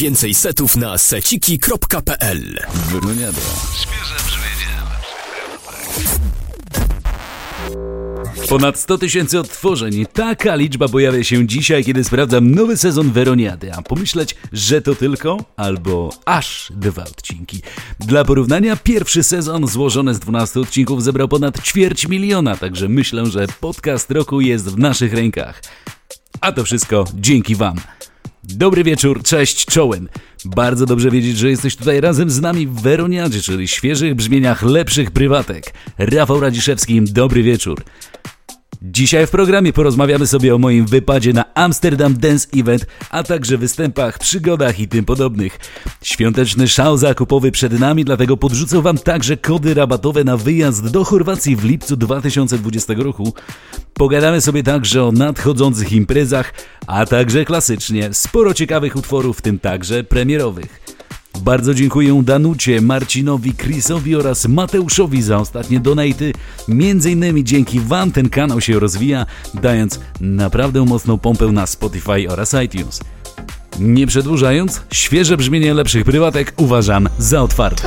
Więcej setów na seciki.pl Wyroniada. Świeże brzmienie. Ponad 100 tysięcy odtworzeń. Taka liczba pojawia się dzisiaj, kiedy sprawdzam nowy sezon Weroniady, a pomyśleć, że to tylko albo aż dwa odcinki. Dla porównania, pierwszy sezon złożony z 12 odcinków zebrał ponad ćwierć miliona, także myślę, że podcast roku jest w naszych rękach. A to wszystko dzięki Wam. Dobry wieczór, cześć, czołem. Bardzo dobrze wiedzieć, że jesteś tutaj razem z nami w Weroniadzie, czyli świeżych brzmieniach lepszych prywatek. Rafał Radziszewski, dobry wieczór. Dzisiaj w programie porozmawiamy sobie o moim wypadzie na Amsterdam Dance Event, a także występach, przygodach i tym podobnych. Świąteczny szał zakupowy przed nami, dlatego podrzucę Wam także kody rabatowe na wyjazd do Chorwacji w lipcu 2020 roku. Pogadamy sobie także o nadchodzących imprezach, a także klasycznie sporo ciekawych utworów, w tym także premierowych. Bardzo dziękuję Danucie, Marcinowi, Chrisowi oraz Mateuszowi za ostatnie donaty. Między innymi dzięki Wam ten kanał się rozwija, dając naprawdę mocną pompę na Spotify oraz iTunes. Nie przedłużając, świeże brzmienie lepszych prywatek uważam za otwarte.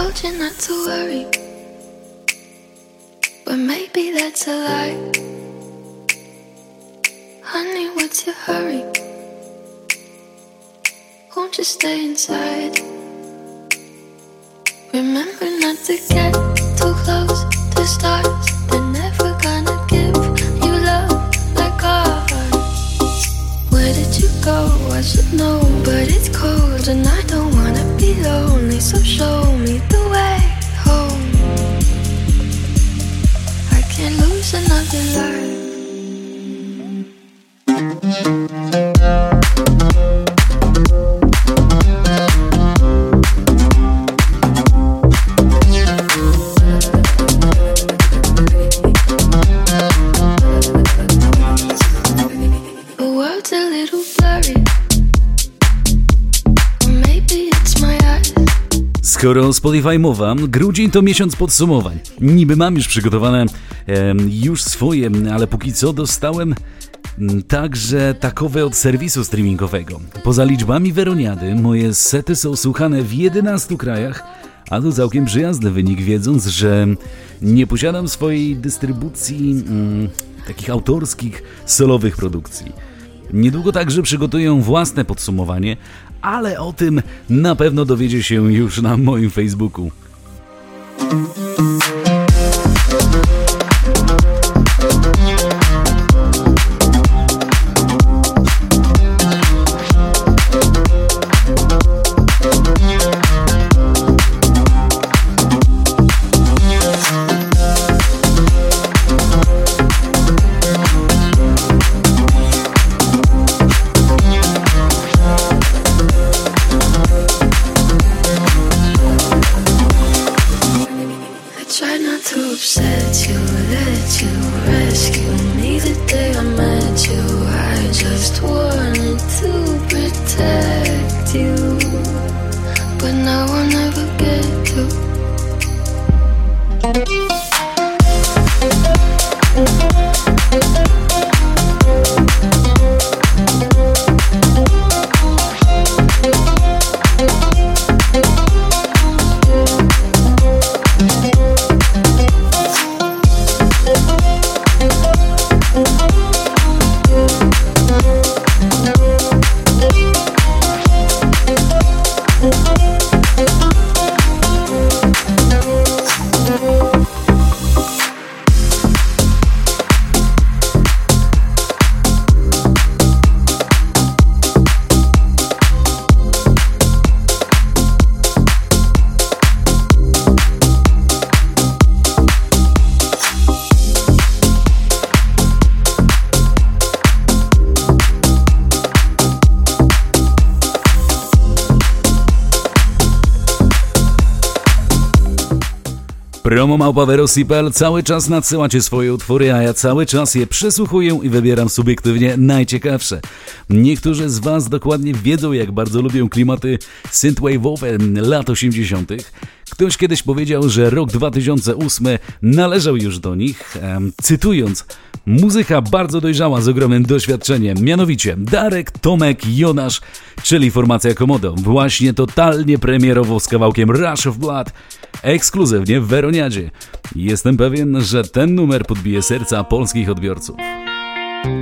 Won't you stay inside? Remember not to get too close to stars. They're never gonna give you love like ours. Where did you go? I should know, but it's cold and I don't wanna be lonely. So show me the way home. I can't lose another life. Skoro Spotify mowa, grudzień to miesiąc podsumowań. Niby mam już przygotowane em, już swoje, ale póki co dostałem mm, także takowe od serwisu streamingowego. Poza liczbami Weroniady, moje sety są słuchane w 11 krajach, a to całkiem przyjazny wynik, wiedząc, że nie posiadam swojej dystrybucji mm, takich autorskich, solowych produkcji. Niedługo także przygotuję własne podsumowanie, ale o tym na pewno dowiecie się już na moim Facebooku. Promo Małpa Verosipel cały czas nadsyłacie swoje utwory, a ja cały czas je przesłuchuję i wybieram subiektywnie najciekawsze. Niektórzy z Was dokładnie wiedzą, jak bardzo lubią klimaty synthwave'owe lat 80., Ktoś kiedyś powiedział, że rok 2008 należał już do nich, cytując Muzyka bardzo dojrzała z ogromnym doświadczeniem, mianowicie Darek, Tomek, Jonasz, czyli formacja Komodo, właśnie totalnie premierowo z kawałkiem Rush of Blood, ekskluzywnie w Weroniadzie. Jestem pewien, że ten numer podbije serca polskich odbiorców.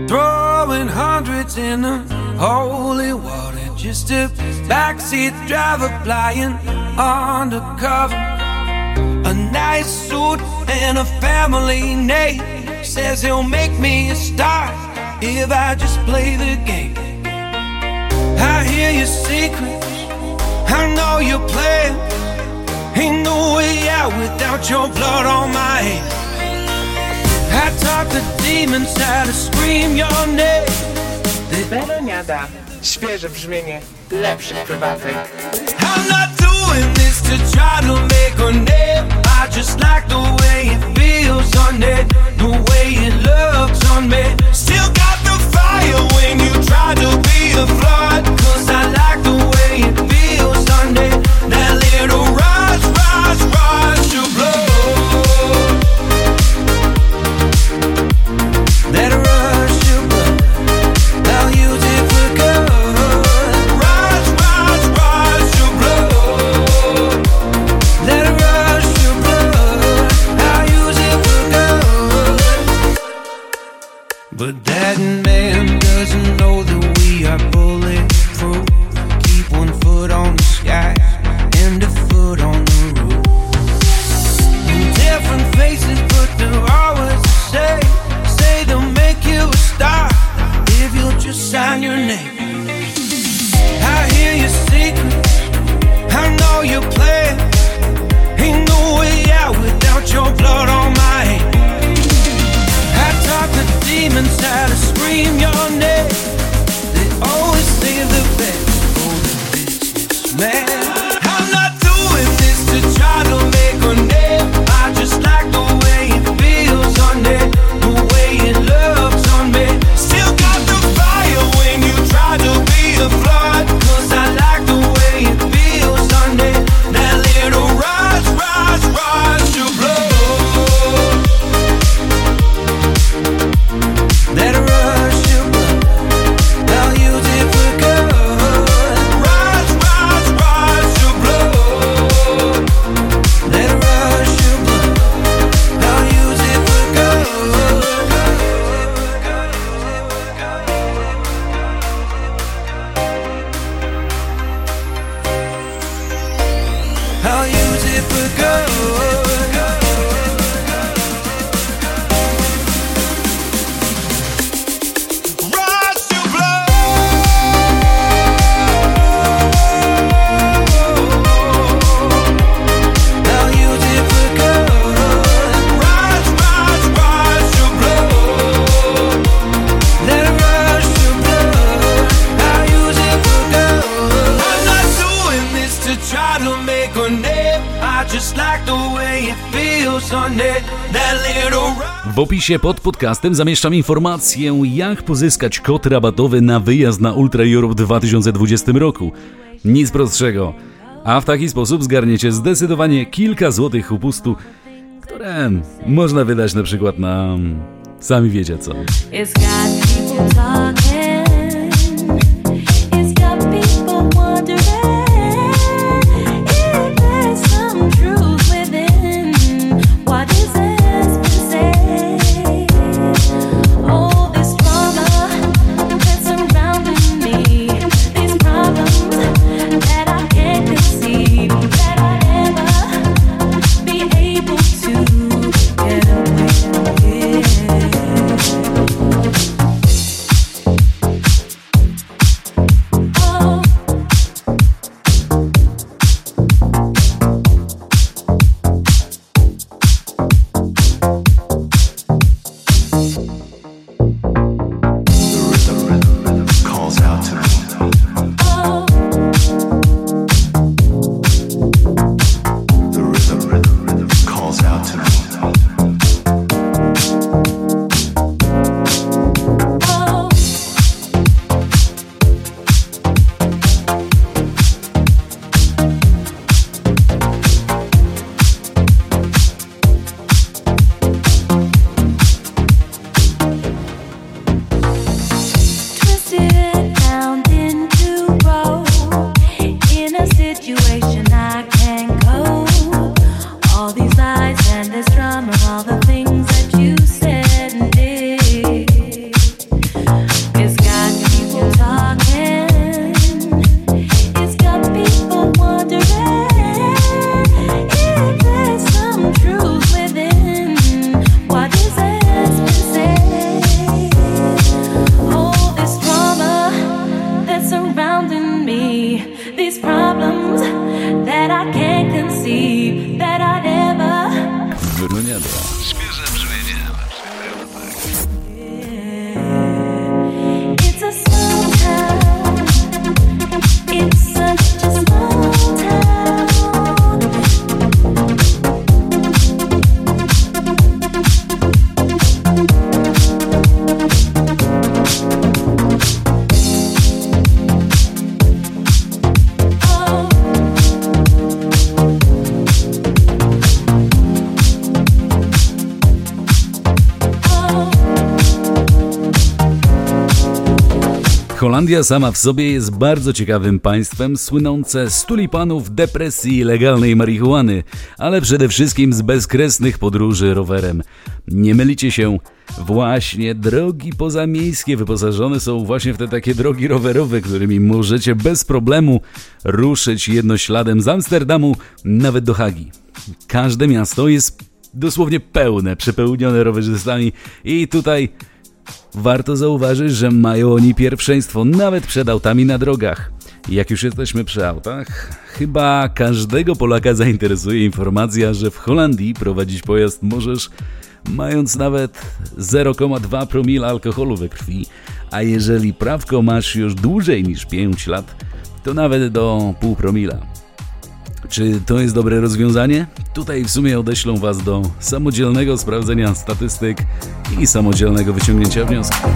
Throwing hundreds in the holy water Just a backseat driver flying undercover A nice suit and a family name Says he'll make me a star if I just play the game. I hear your secrets, I know your plan. Ain't no way out without your blood on my hands. I talk to demons how to scream your name. Beloniada, świeże brzmienie lepszych prywatnych. I'm not doing this to try to make a name. I just like the way it feels on it, the way it looks on me. Still got the fire when you try to be a flood. Cause I like the opisie pod podcastem zamieszczam informację, jak pozyskać kod rabatowy na wyjazd na Ultra Europe w 2020 roku. Nic prostszego. A w taki sposób zgarniecie zdecydowanie kilka złotych upustu, które można wydać na przykład na... sami wiecie co. Holandia sama w sobie jest bardzo ciekawym państwem, słynące z tulipanów, depresji i legalnej marihuany, ale przede wszystkim z bezkresnych podróży rowerem. Nie mylicie się, właśnie drogi pozamiejskie wyposażone są właśnie w te takie drogi rowerowe, którymi możecie bez problemu ruszyć jednośladem z Amsterdamu nawet do Hagi. Każde miasto jest dosłownie pełne, przepełnione rowerzystami i tutaj Warto zauważyć, że mają oni pierwszeństwo nawet przed autami na drogach. Jak już jesteśmy przy autach, chyba każdego Polaka zainteresuje informacja, że w Holandii prowadzić pojazd możesz mając nawet 0,2 promila alkoholu we krwi, a jeżeli prawko masz już dłużej niż 5 lat, to nawet do pół promila. Czy to jest dobre rozwiązanie? Tutaj w sumie odeślą Was do samodzielnego sprawdzenia statystyk i samodzielnego wyciągnięcia wniosków.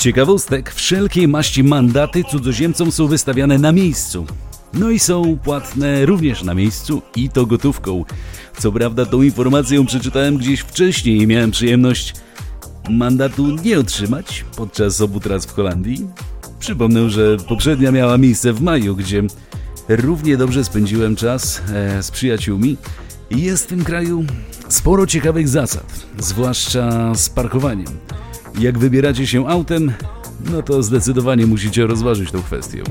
Ciekawostek, wszelkie maści mandaty cudzoziemcom są wystawiane na miejscu. No i są płatne również na miejscu i to gotówką. Co prawda tą informację przeczytałem gdzieś wcześniej i miałem przyjemność mandatu nie otrzymać podczas obu tras w Holandii. Przypomnę, że poprzednia miała miejsce w maju, gdzie równie dobrze spędziłem czas e, z przyjaciółmi. Jest w tym kraju sporo ciekawych zasad, zwłaszcza z parkowaniem. Jak wybieracie się autem, no to zdecydowanie musicie rozważyć tą kwestię.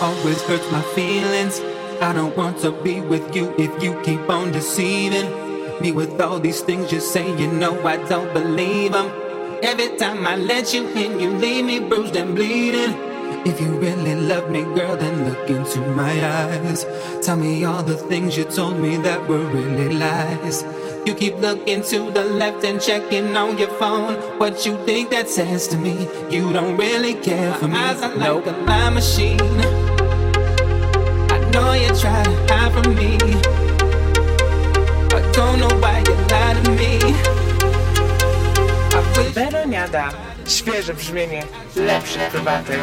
Always hurts my feelings. I don't want to be with you if you keep on deceiving me with all these things you say. You know I don't believe them. Every time I let you in, you leave me bruised and bleeding. If you really love me, girl, then look into my eyes. Tell me all the things you told me that were really lies. You keep looking to the left and checking on your phone. What you think that says to me? You don't really care for me. Eyes are like a lie machine. I know you try to hide from me. I don't know why you lie to me. I wish Weroniada. Świeże brzmienie, lepszy prywatek.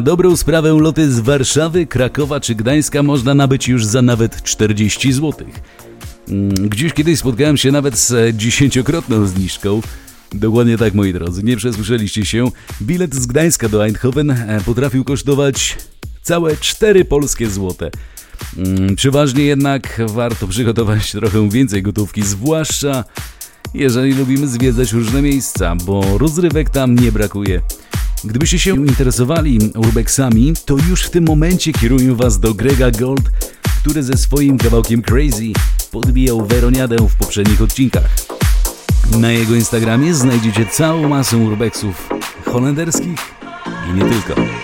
Na dobrą sprawę loty z Warszawy, Krakowa czy Gdańska można nabyć już za nawet 40 zł. Mm, Gdzieś kiedyś spotkałem się nawet z dziesięciokrotną zniżką. Dokładnie tak, moi drodzy, nie przesłyszeliście się. Bilet z Gdańska do Eindhoven e, potrafił kosztować całe 4 polskie złote. Mm, Przeważnie jednak warto przygotować trochę więcej gotówki, zwłaszcza jeżeli lubimy zwiedzać różne miejsca, bo rozrywek tam nie brakuje. Gdybyście się interesowali urbexami, to już w tym momencie kieruję Was do Grega Gold, który ze swoim kawałkiem Crazy podbijał Weroniadę w poprzednich odcinkach. Na jego Instagramie znajdziecie całą masę urbexów holenderskich i nie tylko.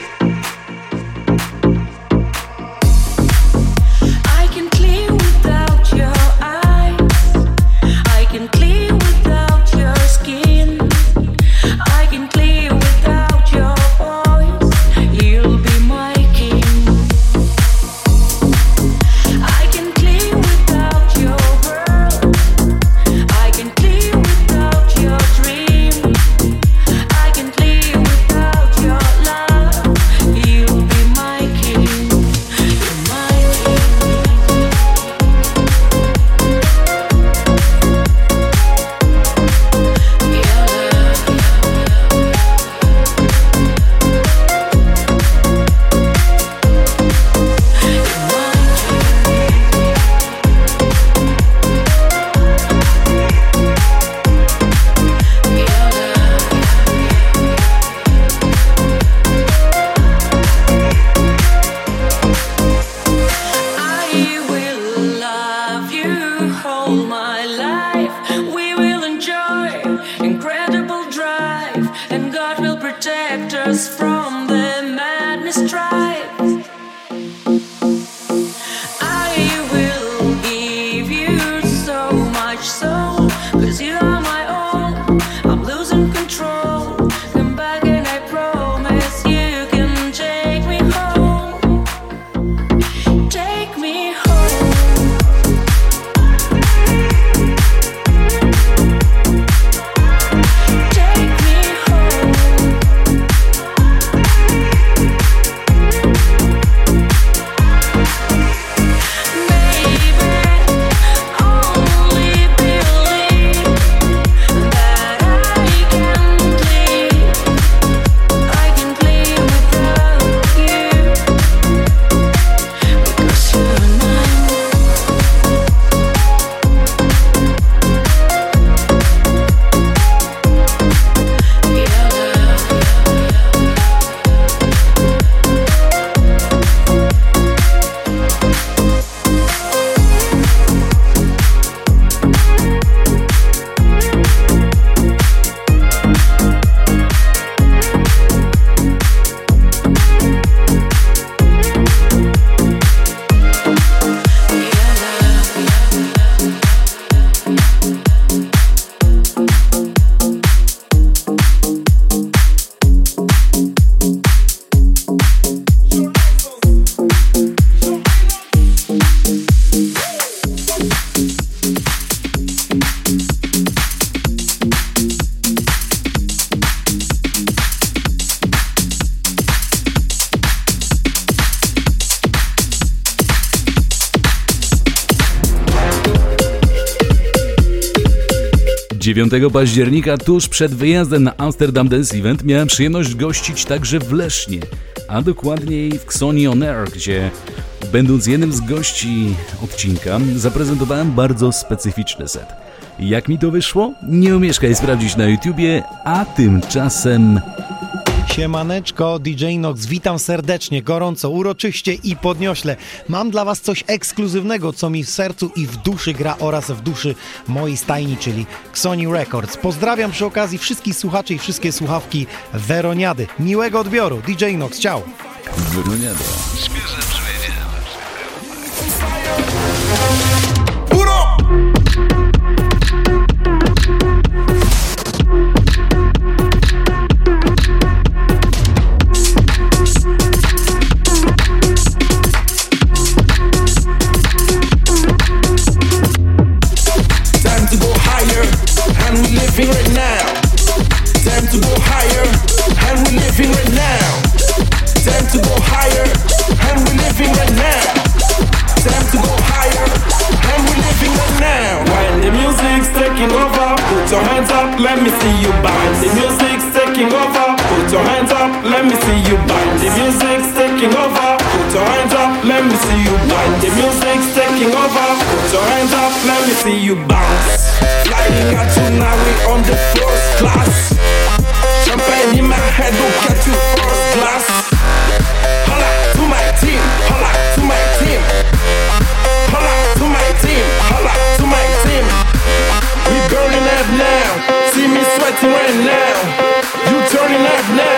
9 października, tuż przed wyjazdem na Amsterdam Dance Event, miałem przyjemność gościć także w Lesznie, a dokładniej w Xoni On Air, gdzie będąc jednym z gości odcinka, zaprezentowałem bardzo specyficzny set. Jak mi to wyszło? Nie omieszkaj sprawdzić na YouTubie, a tymczasem Siemaneczko, DJ Nox, witam serdecznie, gorąco, uroczyście i podniośle. Mam dla Was coś ekskluzywnego, co mi w sercu i w duszy gra oraz w duszy mojej stajni, czyli Sony Records. Pozdrawiam przy okazji wszystkich słuchaczy i wszystkie słuchawki Weroniady. Miłego odbioru, DJ Nox, ciao! Wyroniada. Time living right now. Time to go higher, and we're living right now. Time to go higher, and we're living right now. Time to go higher, and we're living right now. While the music's taking over, put your hands up, let me see you bounce. The music's taking over, put your hands up, let me see you bounce. The music's taking over. Put your hands up, let me see you bounce. The music's taking over. Put your hands up, let me see you bounce. Flying out tonight, we on the first class. Champagne in my head, look at you first class. Holla to my team, holla to my team. Holla to my team, holla to my team. We burning up now, see me sweating right now. You turning up now,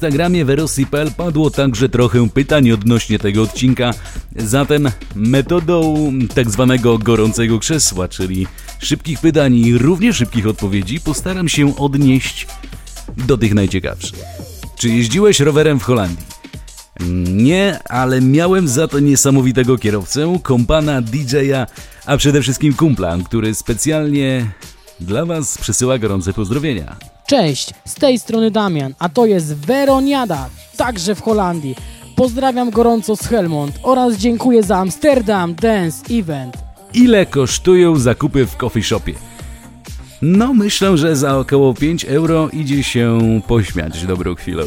Instagramie verosipel padło także trochę pytań odnośnie tego odcinka, zatem metodą tak zwanego gorącego krzesła, czyli szybkich pytań i równie szybkich odpowiedzi, postaram się odnieść do tych najciekawszych. Czy jeździłeś rowerem w Holandii? Nie, ale miałem za to niesamowitego kierowcę, kompana, DJ-a, a przede wszystkim kumpla, który specjalnie dla Was przesyła gorące pozdrowienia. Cześć, z tej strony Damian, a to jest Weroniada, także w Holandii. Pozdrawiam gorąco z Helmond oraz dziękuję za Amsterdam Dance Event. Ile kosztują zakupy w coffee shopie? No, myślę, że za około 5 euro idzie się pośmiać dobrą chwilę.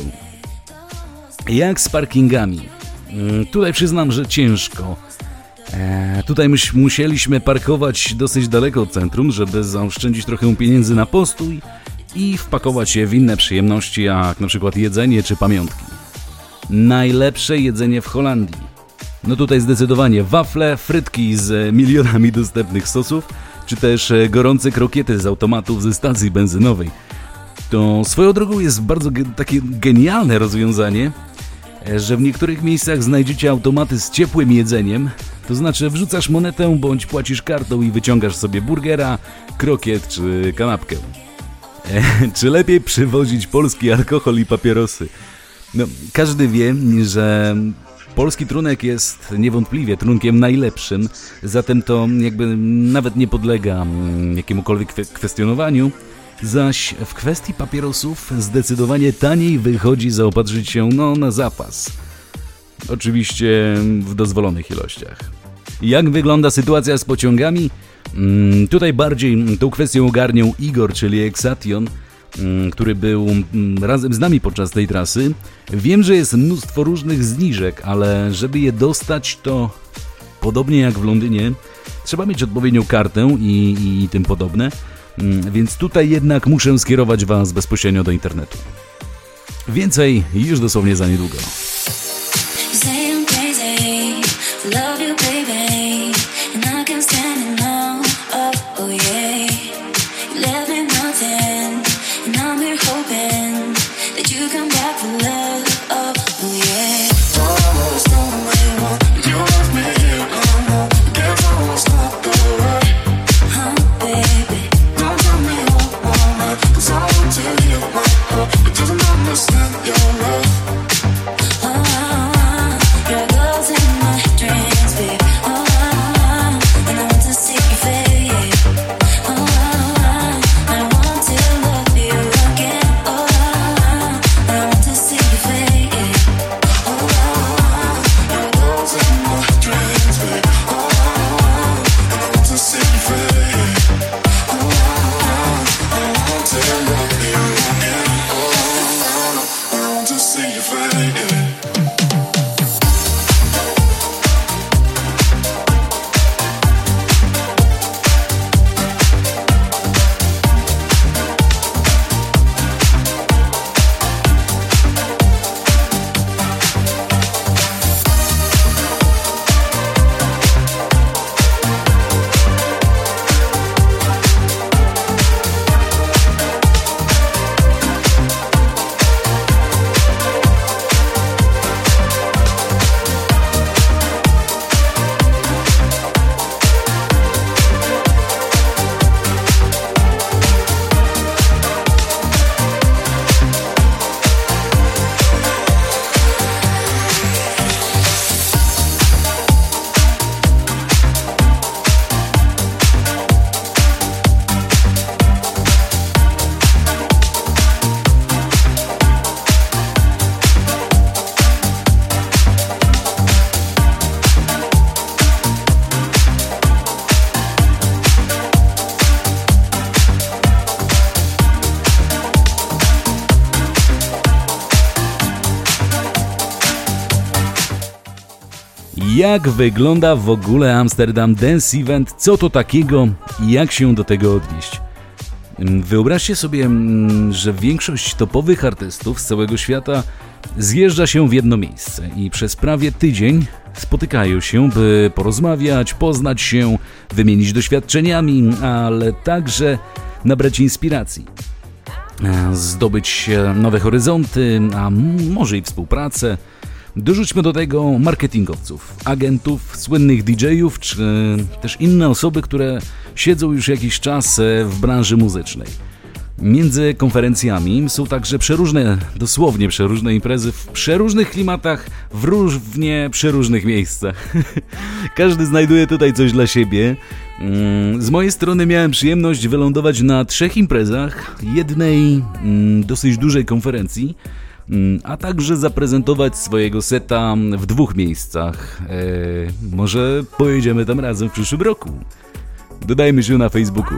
Jak z parkingami? Mm, Tutaj przyznam, że ciężko. Eee, tutaj myś, musieliśmy parkować dosyć daleko od centrum, żeby zaoszczędzić trochę pieniędzy na postój i wpakować je w inne przyjemności, jak na przykład jedzenie czy pamiątki. Najlepsze jedzenie w Holandii. No tutaj zdecydowanie wafle, frytki z milionami dostępnych sosów, czy też e, gorące krokiety z automatów ze stacji benzynowej. To swoją drogą jest bardzo ge- takie genialne rozwiązanie, e, że w niektórych miejscach znajdziecie automaty z ciepłym jedzeniem, to znaczy wrzucasz monetę bądź płacisz kartą i wyciągasz sobie burgera, krokiet czy kanapkę. Czy lepiej przywozić polski alkohol i papierosy? No, każdy wie, że polski trunek jest niewątpliwie trunkiem najlepszym, zatem to jakby nawet nie podlega mm, jakiemukolwiek kwe- kwestionowaniu. Zaś w kwestii papierosów zdecydowanie taniej wychodzi zaopatrzyć się no, na zapas. Oczywiście w dozwolonych ilościach. Jak wygląda sytuacja z pociągami? Mm, Tutaj bardziej tą kwestię ogarniał Igor, czyli Exation, mm, który był mm, razem z nami podczas tej trasy. Wiem, że jest mnóstwo różnych zniżek, ale żeby je dostać, to podobnie jak w Londynie, trzeba mieć odpowiednią kartę i, i tym podobne. Mm, Więc tutaj jednak muszę skierować Was bezpośrednio do internetu. Więcej już dosłownie za niedługo. love you, baby. Jak wygląda w ogóle Amsterdam Dance Event? Co to takiego i jak się do tego odnieść? Mm, Wyobraźcie sobie, mm, że większość topowych artystów z całego świata zjeżdża się w jedno miejsce i przez prawie tydzień spotykają się, by porozmawiać, poznać się, wymienić doświadczeniami, ale także nabrać inspiracji e, zdobyć e, nowe horyzonty, a może i współpracę. Dorzućmy do tego marketingowców, agentów, słynnych DJ-ów, czy też inne osoby, które siedzą już jakiś czas e, w branży muzycznej. Między konferencjami są także przeróżne, dosłownie przeróżne imprezy w przeróżnych klimatach, w równie przeróżnych miejscach. Każdy znajduje tutaj coś dla siebie. Mm, Z mojej strony miałem przyjemność wylądować na trzech imprezach, jednej mm, dosyć dużej konferencji, a także zaprezentować swojego seta w dwóch miejscach. E, może pojedziemy tam razem w przyszłym roku. Dodajmy się na Facebooku.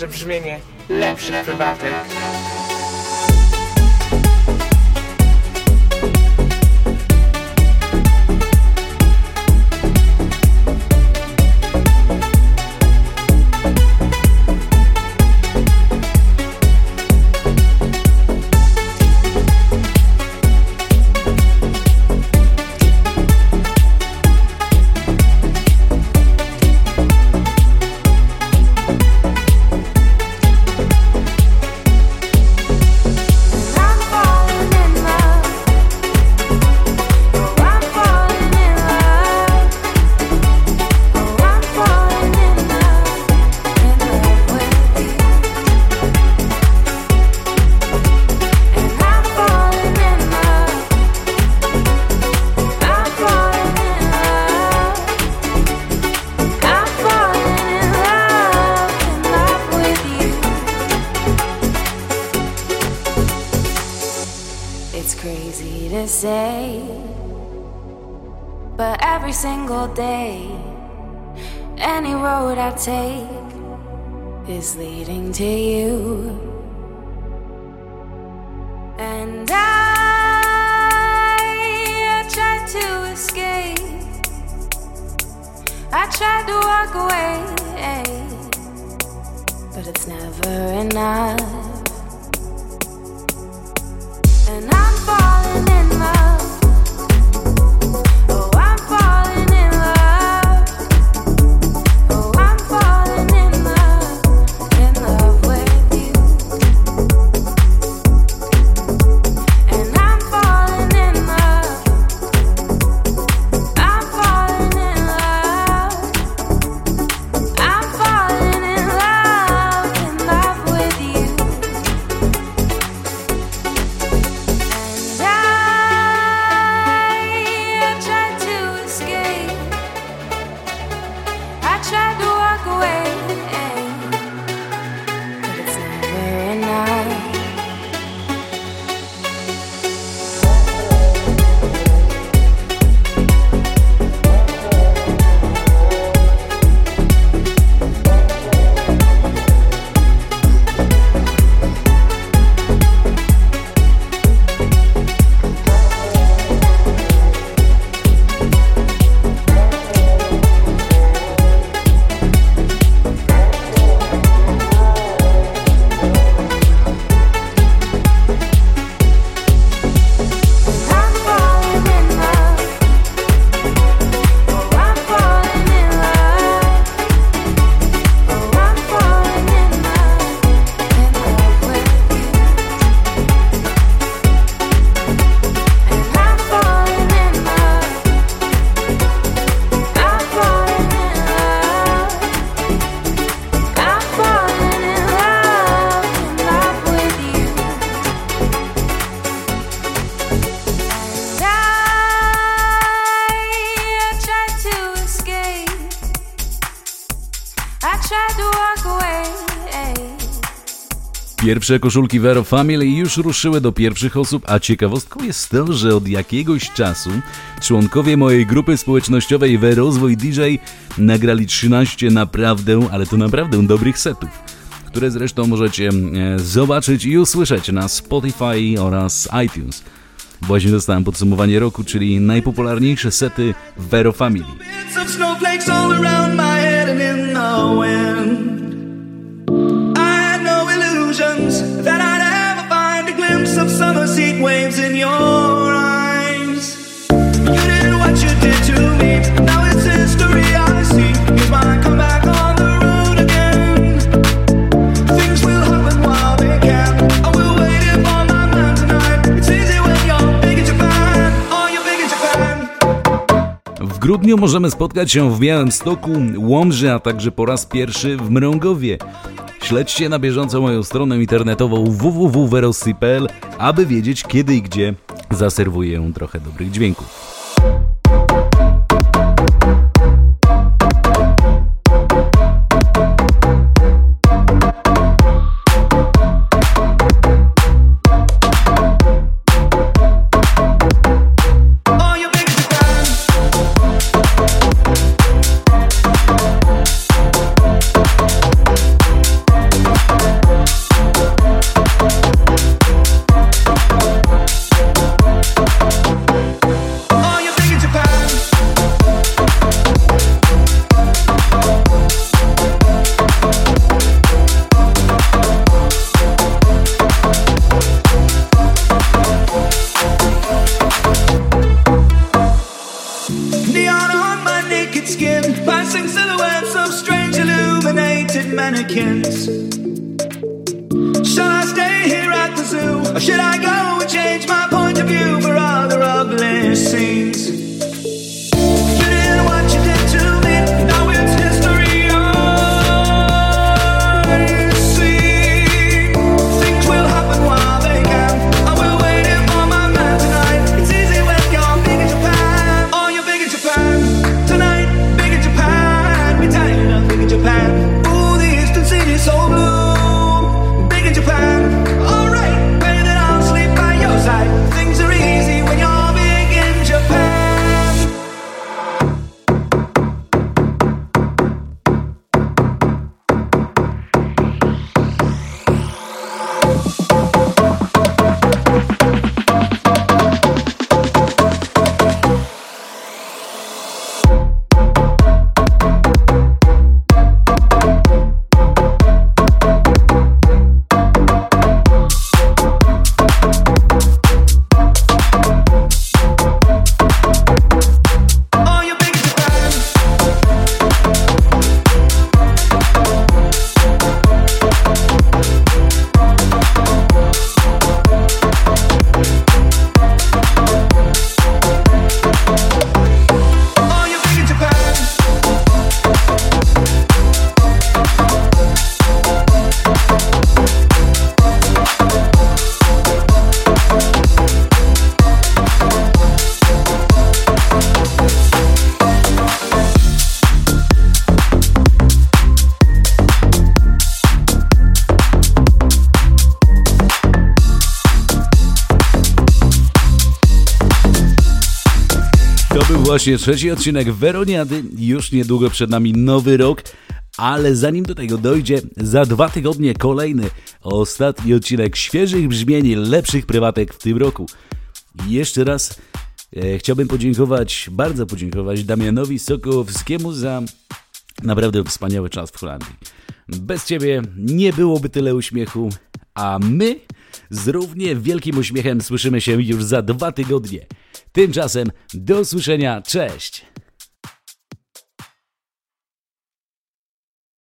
Świeże brzmienie. Lepszy prywatek. Pierwsze koszulki Vero Family już ruszyły do pierwszych osób, a ciekawostką jest to, że od jakiegoś czasu członkowie mojej grupy społecznościowej Verozwój DJ nagrali 13 naprawdę, ale to naprawdę dobrych setów, które zresztą możecie e, zobaczyć i usłyszeć na Spotify oraz iTunes. Właśnie dostałem podsumowanie roku, czyli najpopularniejsze sety Vero Family. Illusions that I'd ever find a glimpse of summer heat waves in your eyes. You did what you did to me. Now it's history I see. Here's my comeback grudniu możemy spotkać się w Białymstoku, Łomży, a także po raz pierwszy w Mrągowie. Śledźcie na bieżąco moją stronę internetową www.verosy.pl, aby wiedzieć kiedy i gdzie zaserwuję trochę dobrych dźwięków. Właśnie trzeci odcinek Weroniady. Już niedługo przed nami nowy rok, ale zanim do tego dojdzie, za dwa tygodnie kolejny, ostatni odcinek świeżych brzmień, lepszych prywatek w tym roku. Jeszcze raz e, chciałbym podziękować, bardzo podziękować Damianowi Sokołowskiemu za naprawdę wspaniały czas w Holandii. Bez ciebie nie byłoby tyle uśmiechu, a my z równie wielkim uśmiechem słyszymy się już za dwa tygodnie. Tymczasem do usłyszenia, cześć!